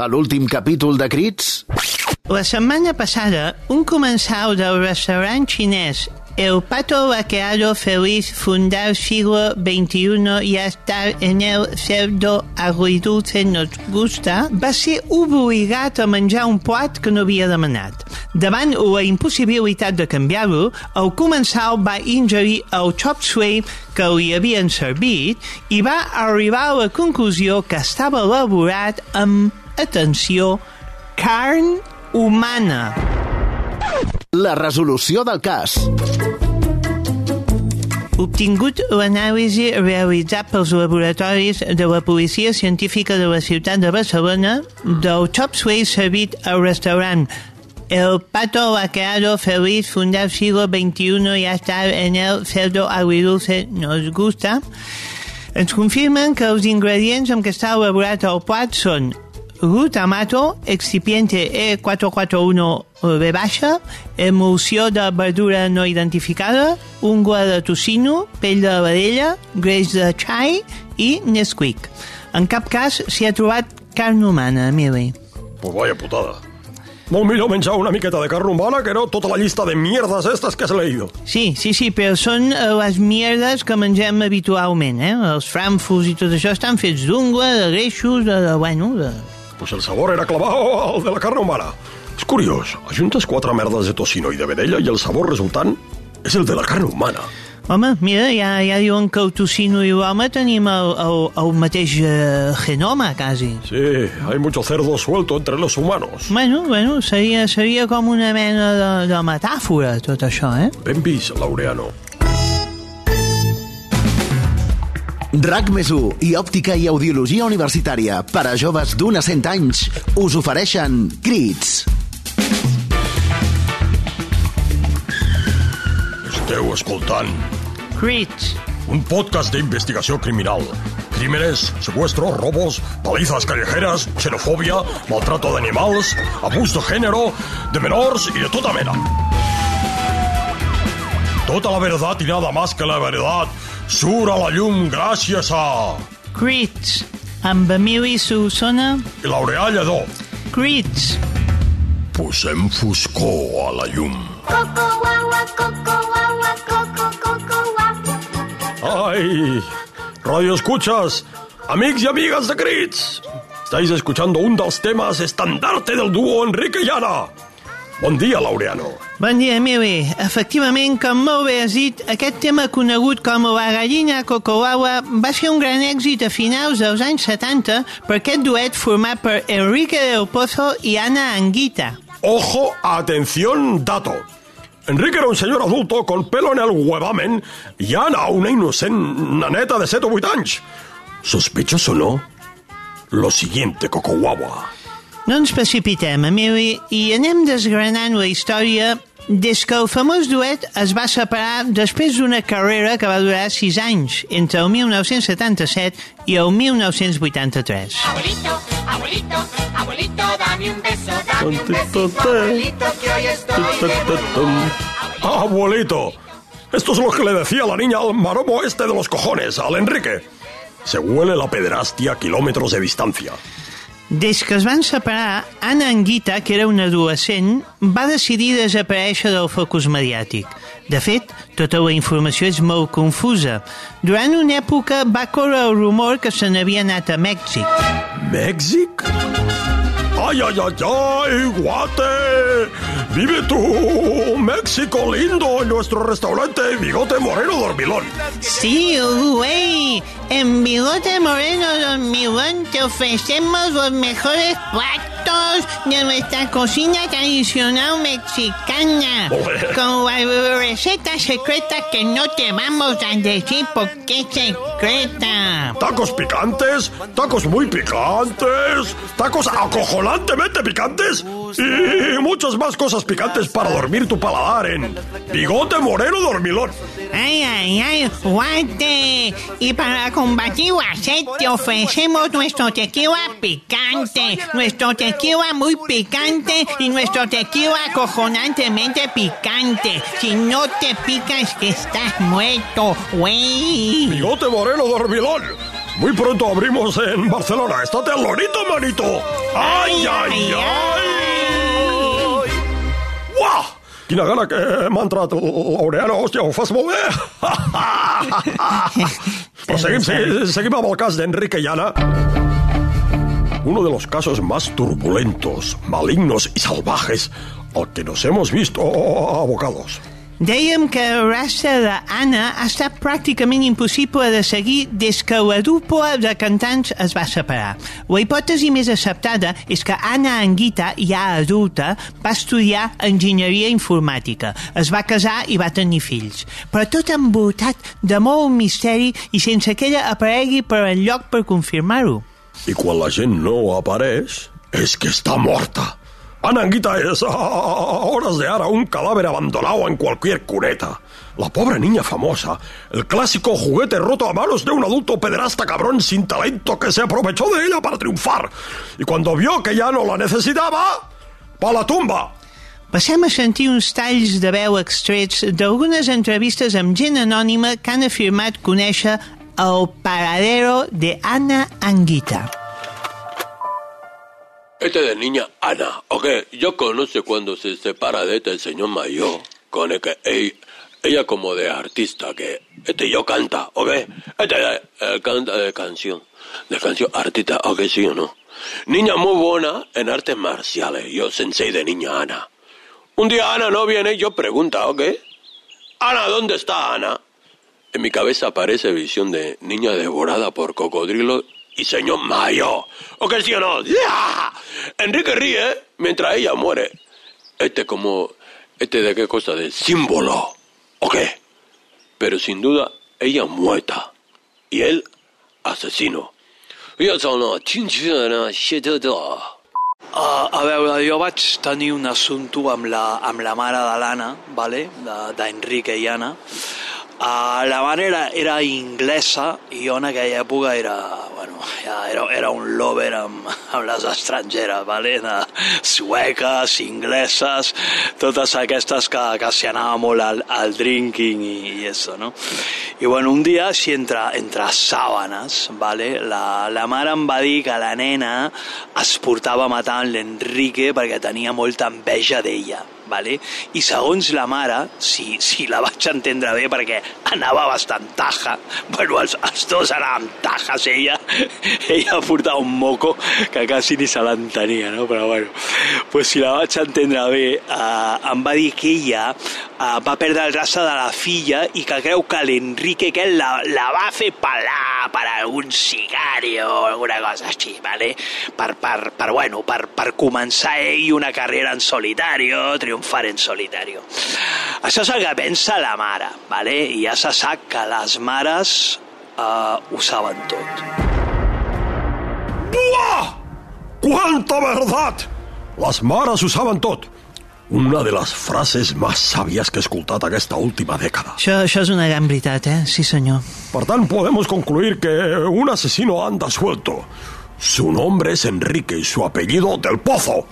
a l'últim capítol de Crits? La setmana passada, un comensal del restaurant xinès El Pato Vaqueado Feliz fundar siglo XXI y estar en el cerdo agridulce nos gusta va ser obligat a menjar un plat que no havia demanat. Davant la impossibilitat de canviar-lo, el comensal va ingerir el chop suey que li havien servit i va arribar a la conclusió que estava elaborat amb, atenció, carn humana. La resolució del cas. Obtingut l'anàlisi realitzat pels laboratoris de la Policia Científica de la Ciutat de Barcelona del chop suey servit al restaurant El Pato Vaqueado Feliz fundar siglo XXI y estar en el cerdo agridulce nos gusta, ens confirmen que els ingredients amb què està elaborat el plat són glutamato, excipiente E441B baixa, emulsió de verdura no identificada, ungla de tocino, pell de vedella, greix de xai i Nesquik. En cap cas s'hi ha trobat carn humana, Emili. Pues vaya putada. Molt millor menjar una miqueta de carn humana que no tota la llista de mierdas estas que has leído. Sí, sí, sí, però són eh, les mierdes que mengem habitualment, eh? Els frankfurts i tot això estan fets d'ungla, de greixos, de, de bueno, de... Pues el sabor era clavado al de la carn humana. És curiós, ajuntes quatre merdes de tocino i de vedella i el sabor resultant és el de la carn humana. Home, mira, ja, ja diuen que el tocino i l'home tenim el, el, el mateix eh, genoma, quasi. Sí, hay mucho cerdo suelto entre los humanos. Bueno, bueno, seria, seria com una mena de, de metàfora, tot això, eh? Ben vist, Laureano. RAC més i òptica i audiologia universitària per a joves d'un a 100 anys us ofereixen Crits. Esteu escoltant Crits. un podcast d'investigació criminal. Crímenes, secuestros, robos, palizas callejeras, xenofòbia, maltrato d'animals, abús de género, de menors i de tota mena. Tota la verdad y nada más que la verdad surt a la llum gràcies a... Crits. Amb Emili Solsona. I Laureà Lledó. Crits. Posem foscor a la llum. Coco guagua, coco guagua, coco, coco guagua. ¡Ay! Radio escuchas, amics y amigas de Crits. Estáis escuchando un dels temas estandarte del dúo Enrique y Ana. Bon dia, Laureano. Bon dia, Emili. Efectivament, com molt bé has dit, aquest tema conegut com la gallina cocoaua va ser un gran èxit a finals dels anys 70 per aquest duet format per Enrique del Pozo i Ana Anguita. Ojo, atención, dato. Enrique era un señor adulto con pelo en el huevamen y Ana una inocent naneta de 7 o 8 anys. Sospechoso, ¿no? Lo siguiente, Coco Guagua. No ens precipitem, Emili, i anem desgranant la història des que el famós duet es va separar després d'una carrera que va durar 6 anys, entre el 1977 i el 1983. Abuelito, abuelito, abuelito, dame un beso, dame un besito, abuelito, que hoy estoy Abuelito, esto es lo que le decía la niña al maromo este de los cojones, al Enrique. Se huele la pederastia a kilómetros de distancia. Des que es van separar, Anna Anguita, que era una adolescent, va decidir desaparèixer del focus mediàtic. De fet, tota la informació és molt confusa. Durant una època va córrer el rumor que se n'havia anat a Mèxic. ¿México? ¡Ay, ay, ay, ay, guate! ¡Vive tú, México lindo, en nuestro restaurante Bigote Moreno Dormilón! Sí, güey. En Bigote Moreno Dormilón te ofrecemos los mejores platos de nuestra cocina tradicional mexicana. Con la receta secreta que no te vamos a decir porque es secreta. Tacos picantes, tacos muy picantes, tacos acojonantemente picantes y muchas más cosas picantes para dormir tu paladar en Bigote Moreno Dormilón. Ay, ay, ay, guante. Y para combatir sed te ofrecemos nuestro tequila picante, nuestro tequila muy picante y nuestro tequila acojonantemente picante. Si no te picas que estás muerto, güey. Bigote Moreno Dormilón. Muy pronto abrimos en Barcelona. Estate al lorito, manito. ¡Ay, ay, ai! Uah! Quina gana que m'ha entrat l'Aureano, hòstia, ho fas molt bé! Però seguim, seguim, seguim amb el cas d'Enrique y Ana. Uno de los casos más turbulentos, malignos y salvajes al que nos hemos visto abocados. Dèiem que el rastre d'Anna ha estat pràcticament impossible de seguir des que la dupla de cantants es va separar. La hipòtesi més acceptada és que Anna Anguita, ja adulta, va estudiar enginyeria informàtica, es va casar i va tenir fills. Però tot envoltat de molt misteri i sense que ella aparegui per enlloc per confirmar-ho. I quan la gent no apareix, és que està morta. Ana Anguita es a, a horas de ara un cadáver abandonado en cualquier cuneta. La pobre niña famosa, el clásico juguete roto a manos de un adulto pederasta cabrón sin talento que se aprovechó de ella para triunfar. Y cuando vio que ya no la necesitaba, pa la tumba. Passem a sentir uns talls de veu extrets d'algunes entrevistes amb gent anònima que han afirmat conèixer el paradero de Ana Anguita. Este de niña Ana, ¿ok? Yo conozco cuando se separa de este señor mayor, con el que ella, ella como de artista, que este yo canta, ¿ok? Este eh, canta de canción, de canción artista, ¿ok? Sí o no. Niña muy buena en artes marciales, yo sensei de niña Ana. Un día Ana no viene yo pregunta, ¿ok? Ana, ¿dónde está Ana? En mi cabeza aparece visión de niña devorada por cocodrilos y señor mayor. ¿O que sí o no? ¡Ya! Enrique ríe mientras ella muere. Este como... Este de qué cosa, de símbolo. ¿O qué? Pero sin duda, ella muerta. Y él, asesino. Jo sono. Uh, a veure, jo vaig tenir un assumpte amb la, amb la mare de l'Anna, vale? d'Enrique i Anna. Uh, la mare era, era inglesa i jo en aquella època era, bueno, ja era, era un lover amb, amb les estrangeres, vale? de sueques, ingleses, totes aquestes que, que s'hi anava molt al, al drinking i, i això, no? I bueno, un dia, així entre, entre sàbanes, vale? la, la mare em va dir que la nena es portava matant l'Enrique perquè tenia molta enveja d'ella vale? i segons la mare, si, si la vaig entendre bé perquè anava bastant taja, bueno, els, els dos anaven tajas, ella, ella portava un moco que quasi ni se l'entenia, no? però bueno, pues si la vaig entendre bé, eh, em va dir que ella eh, va perdre el rastre de la filla i que creu que l'Enrique que la, la va fer pelar per algun sicari o alguna cosa així, vale? per, per, per, bueno, per, per començar ell una carrera en solitario, triomfar en solitario. Això és el que pensa la mare, vale? i ja se sap que les mares eh, ho saben tot. ¡Buah! ¡Cuánta verdad! Las mares ho saben tot. Una de les frases més sàvies que he escoltat aquesta última dècada. Això, això és una gran veritat, eh? Sí, senyor. Per tant, podemos concluir que un asesino anda suelto. Su nombre es Enrique y su apellido Del Pozo.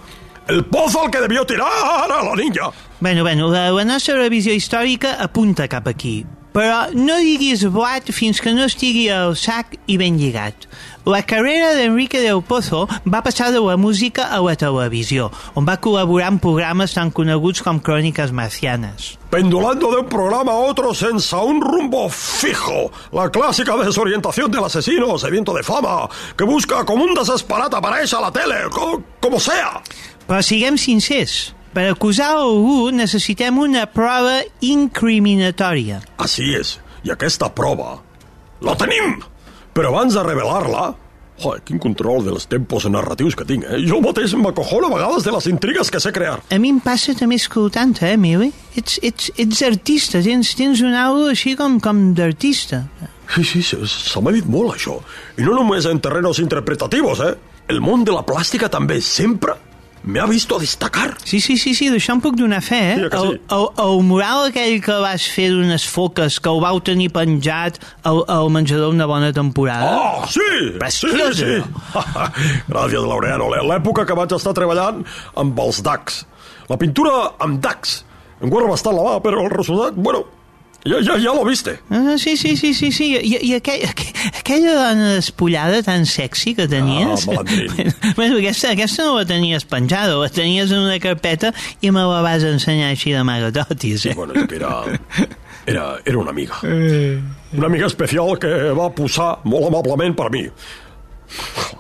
El pozo al que debió tirar a la niña. Bueno, bueno, la, la nostra revisió històrica apunta cap aquí. Però no diguis blat fins que no estigui al sac i ben lligat. La carrera d'Enrique del Pozo va passar de la música a la televisió, on va col·laborar en programes tan coneguts com Cròniques Marcianes. Pendulando de un programa a otro senza un rumbo fijo. La clásica desorientación del asesino sediento de fama, que busca como un desesperat aparèixer a la tele, co como sea. Però siguem sincers, per acusar algú necessitem una prova incriminatòria. Així és, i aquesta prova la tenim! Però abans de revelar-la... Joder, quin control dels tempos narratius que tinc, eh? Jo mateix m'acojono a vegades de les intrigues que sé crear. A mi em passa també escoltant eh, Mili? Ets, ets, ets artista, tens, tens un aula així com, com d'artista. Sí, sí, se, se m'ha dit molt, això. I no només en terrenos interpretativos, eh? El món de la plàstica també sempre me ha visto destacar. Sí, sí, sí, sí d'això em puc donar fe, eh? Sí, sí. El, el, el mural aquell que vas fer d'unes foques, que ho vau tenir penjat al, al menjador una bona temporada. Oh, sí! Preciós, sí, sí. Gràcies, Laureano. L'època que vaig estar treballant amb els DACs. La pintura amb DACs. Em guarda bastant la mà, però el resultat, bueno, Ya, ya, ya lo viste. Ah, sí, sí, sí, sí, sí. I, i aquell, aqu- aquella dona despullada tan sexy que tenies... Ah, bueno, bueno, aquesta, aquesta no la tenies penjada, la tenies en una carpeta i me la vas ensenyar així de magatotis, eh? Bueno, és que era, era, era una amiga. Una amiga especial que va posar molt amablement per mi.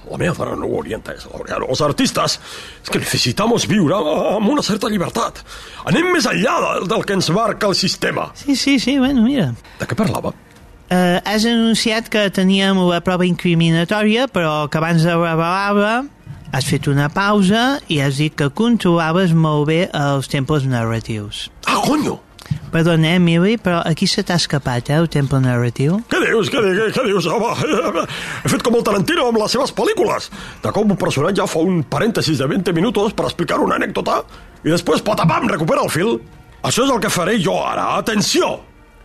La meva dona no ho hauria entès, Laureano. Els artistes és que necessitamos viure amb una certa llibertat. Anem més enllà del, del que ens marca el sistema. Sí, sí, sí, bueno, mira. De què parlava? Uh, has anunciat que teníem la prova incriminatòria, però que abans de revelar-la has fet una pausa i has dit que controlaves molt bé els tempos narratius. Ah, conyo! Perdona, eh, Emily, però aquí se t'ha escapat, eh, el tempo narratiu? Què dius? Què, què, què dius? Home, he fet com el Tarantino amb les seves pel·lícules. De com un personatge fa un parèntesis de 20 minuts per explicar una anècdota i després, patapam, recupera el fil. Això és el que faré jo ara. Atenció!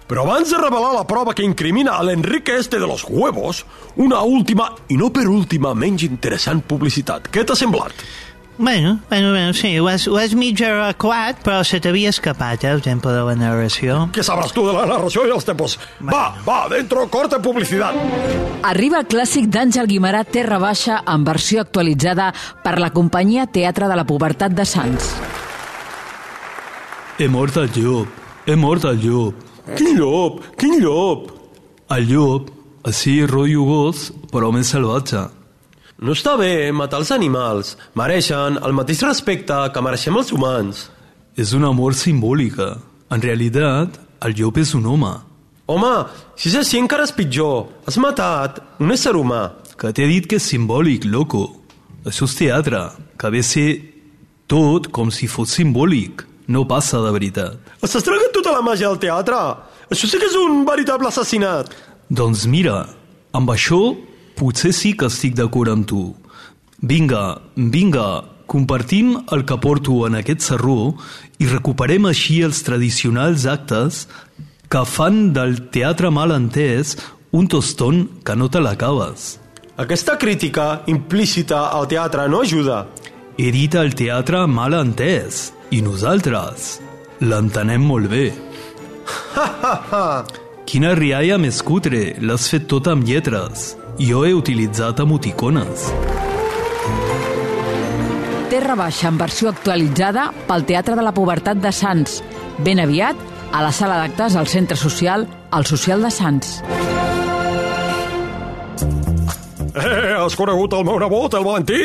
Però abans de revelar la prova que incrimina a l'Enrique este de los huevos, una última, i no per última, menys interessant publicitat. Què t'ha semblat? Bueno, bueno, bueno, sí, ho has, ho has mig arreglat, però se t'havia escapat, eh, el tempo de la narració. Què sabràs tu de la narració i els tempos? Va, va, dentro, corte publicitat. Arriba el clàssic d'Àngel Guimarà Terra Baixa en versió actualitzada per la companyia Teatre de la Pubertat de Sants. He mort el llop, he mort el llop. Quin llop, quin llop. El llop, així rotllo gos, però més salvatge. No està bé matar els animals. Mereixen el mateix respecte que mereixem els humans. És una mort simbòlica. En realitat, el llop és un home. Home, si és així encara és pitjor. Has matat un ésser humà. Que t'he dit que és simbòlic, loco. Això és teatre, que de ser tot com si fos simbòlic. No passa de veritat. Estàs tragant tota la màgia del teatre. Això sí que és un veritable assassinat. Doncs mira, amb això potser sí que estic d'acord amb tu. Vinga, vinga, compartim el que porto en aquest serró i recuperem així els tradicionals actes que fan del teatre mal entès un toston que no te l'acabes. Aquesta crítica implícita al teatre no ajuda. He dit el teatre mal entès i nosaltres l'entenem molt bé. Quina rialla més cutre, l'has fet tota amb lletres. Jo he utilitzat emoticones. Terra Baixa en versió actualitzada pel Teatre de la Pubertat de Sants. Ben aviat, a la sala d'actes al Centre Social, al Social de Sants. Eh, has conegut el meu nebot, el Valentí?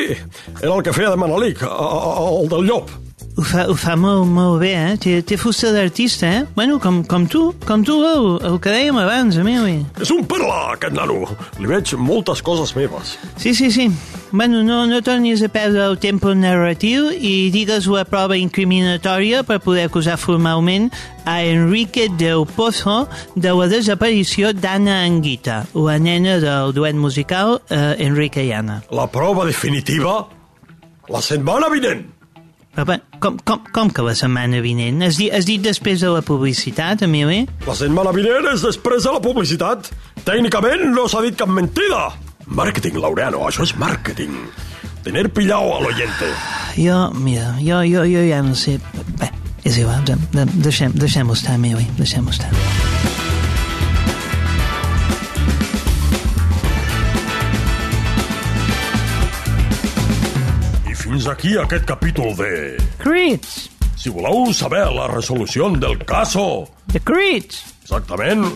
Era el que feia de Manelic, el del llop. Ho fa, ho fa molt, molt bé, eh? Té, té fusta d'artista, eh? Bueno, com, com tu, com tu, el, el que dèiem abans, Emili. És un perla, aquest nano. Li veig moltes coses meves. Sí, sí, sí. Bueno, no, no tornis a perdre el tempo narratiu i digues la prova incriminatòria per poder acusar formalment a Enrique Del Pozo de la desaparició d'Anna Anguita, la nena del duet musical eh, Enrique i Anna. La prova definitiva, la setmana vinent. Com, com, com que la setmana vinent? Has dit, has dit després de la publicitat, Emili? La setmana vinent és després de la publicitat. Tècnicament no s'ha dit cap mentida. Màrqueting, Laureano, això és màrqueting. Tener pillao al oyente. Jo, mira, jo, jo, jo ja no sé... Bé, és igual, de, de, deixem, deixem-ho estar, Emili, deixem-ho estar. I fins aquí aquest capítol de... Crits! Si voleu saber la resolució del caso, The Crits! exactament,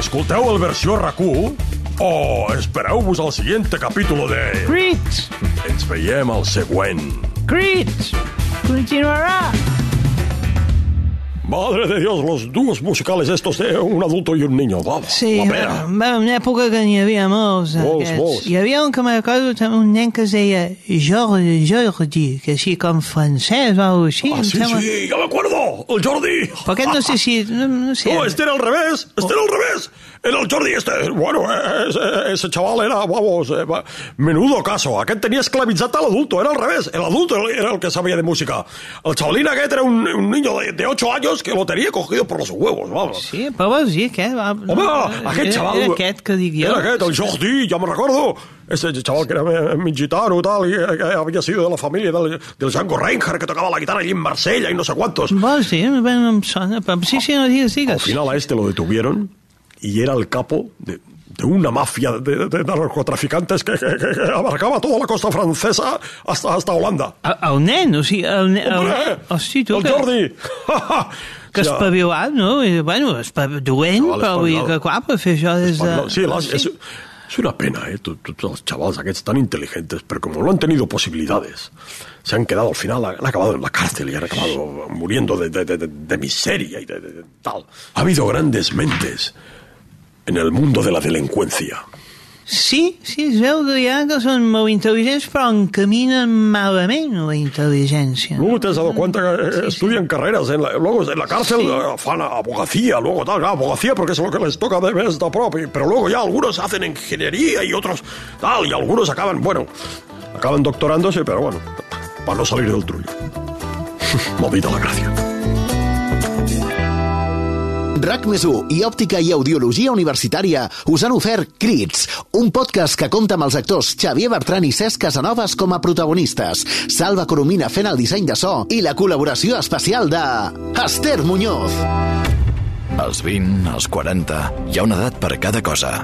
escolteu el versió RAC1 o espereu-vos al següent capítol de... Crits! Ens veiem al següent. Crits! Continuarà! Madre de Dios, los dúos musicales estos de un adulto y un niño. Va, Sí, pera. va, una època que n'hi havia molts. Molts, molts. Hi havia un que me recordo, un nen que es deia Jordi, Jordi, que així com francès o així. Ah, sí, sembla. sí, ja me acuerdo, el Jordi. Però aquest no sé si... No, no sé. No, este era al revés, este era al revés. Era el Jordi este. Bueno, ese, ese chaval era, vamos, eh, va- menudo caso. Aquest tenia esclavitzat a l'adulto, era al revés. El adulto era el que sabía de música. El chavalín aquest era un, un niño de, de 8 años que lo tenía cogido por los huevos, vamos. Sí, però vols dir què? Va, Home, aquest era, xaval... Era aquest que jo. Era aquest, el Jordi, ja me'n recordo. ese chaval que era mig gitano, tal, y eh, que había sido de la familia del, del Django Reinhardt, que tocaba la guitarra allí en Marsella y no sé cuántos. Vols dir? Bé, no em sona, sí, sí, no digues, Al digues. final a este lo detuvieron y era el capo de, de una mafia de, de narcotraficantes que, que- que- abarcaba toda la costa francesa hasta, hasta Holanda. El, el nen, o sigui, el nen... El, ¡Hombre! hosti, tu, el que, Jordi! que Ja. espavilat, no? I, bueno, espav... doent, Chaval però vull dir espavilat. que, clar, per fer això des de... Español. Sí, las- es, una pena, ¿eh? Todos los chavales aquests tan inteligentes, pero como no han tenido posibilidades, se han quedado al final, han acabado en la cárcel y han acabado muriendo de, de- de- de- miseria y de tal. Ha habido grandes mentes en el mundo de la delincuencia. Sí, sí, es veu que hi ha que són molt intel·ligents, però encaminen malament la intel·ligència. Luego te has dado cuenta que eh, Sí, estudian carreras, en la, luego en la cárcel Sí. eh, fan abogacía, luego tal, claro, abogacía porque es lo que les toca de vez de propio, pero luego ya algunos hacen ingeniería y otros tal, y algunos acaban, bueno, acaban doctorándose, pero bueno, para no salir del trullo. Movida la gracia. RAC més i Òptica i Audiologia Universitària us han ofert Crits, un podcast que compta amb els actors Xavier Bertran i Cesc Casanovas com a protagonistes, Salva Coromina fent el disseny de so i la col·laboració especial de Esther Muñoz. Als 20, als 40, hi ha una edat per cada cosa.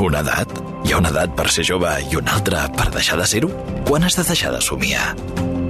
Una edat? Hi ha una edat per ser jove i una altra per deixar de ser-ho? Quan has de deixar de somiar?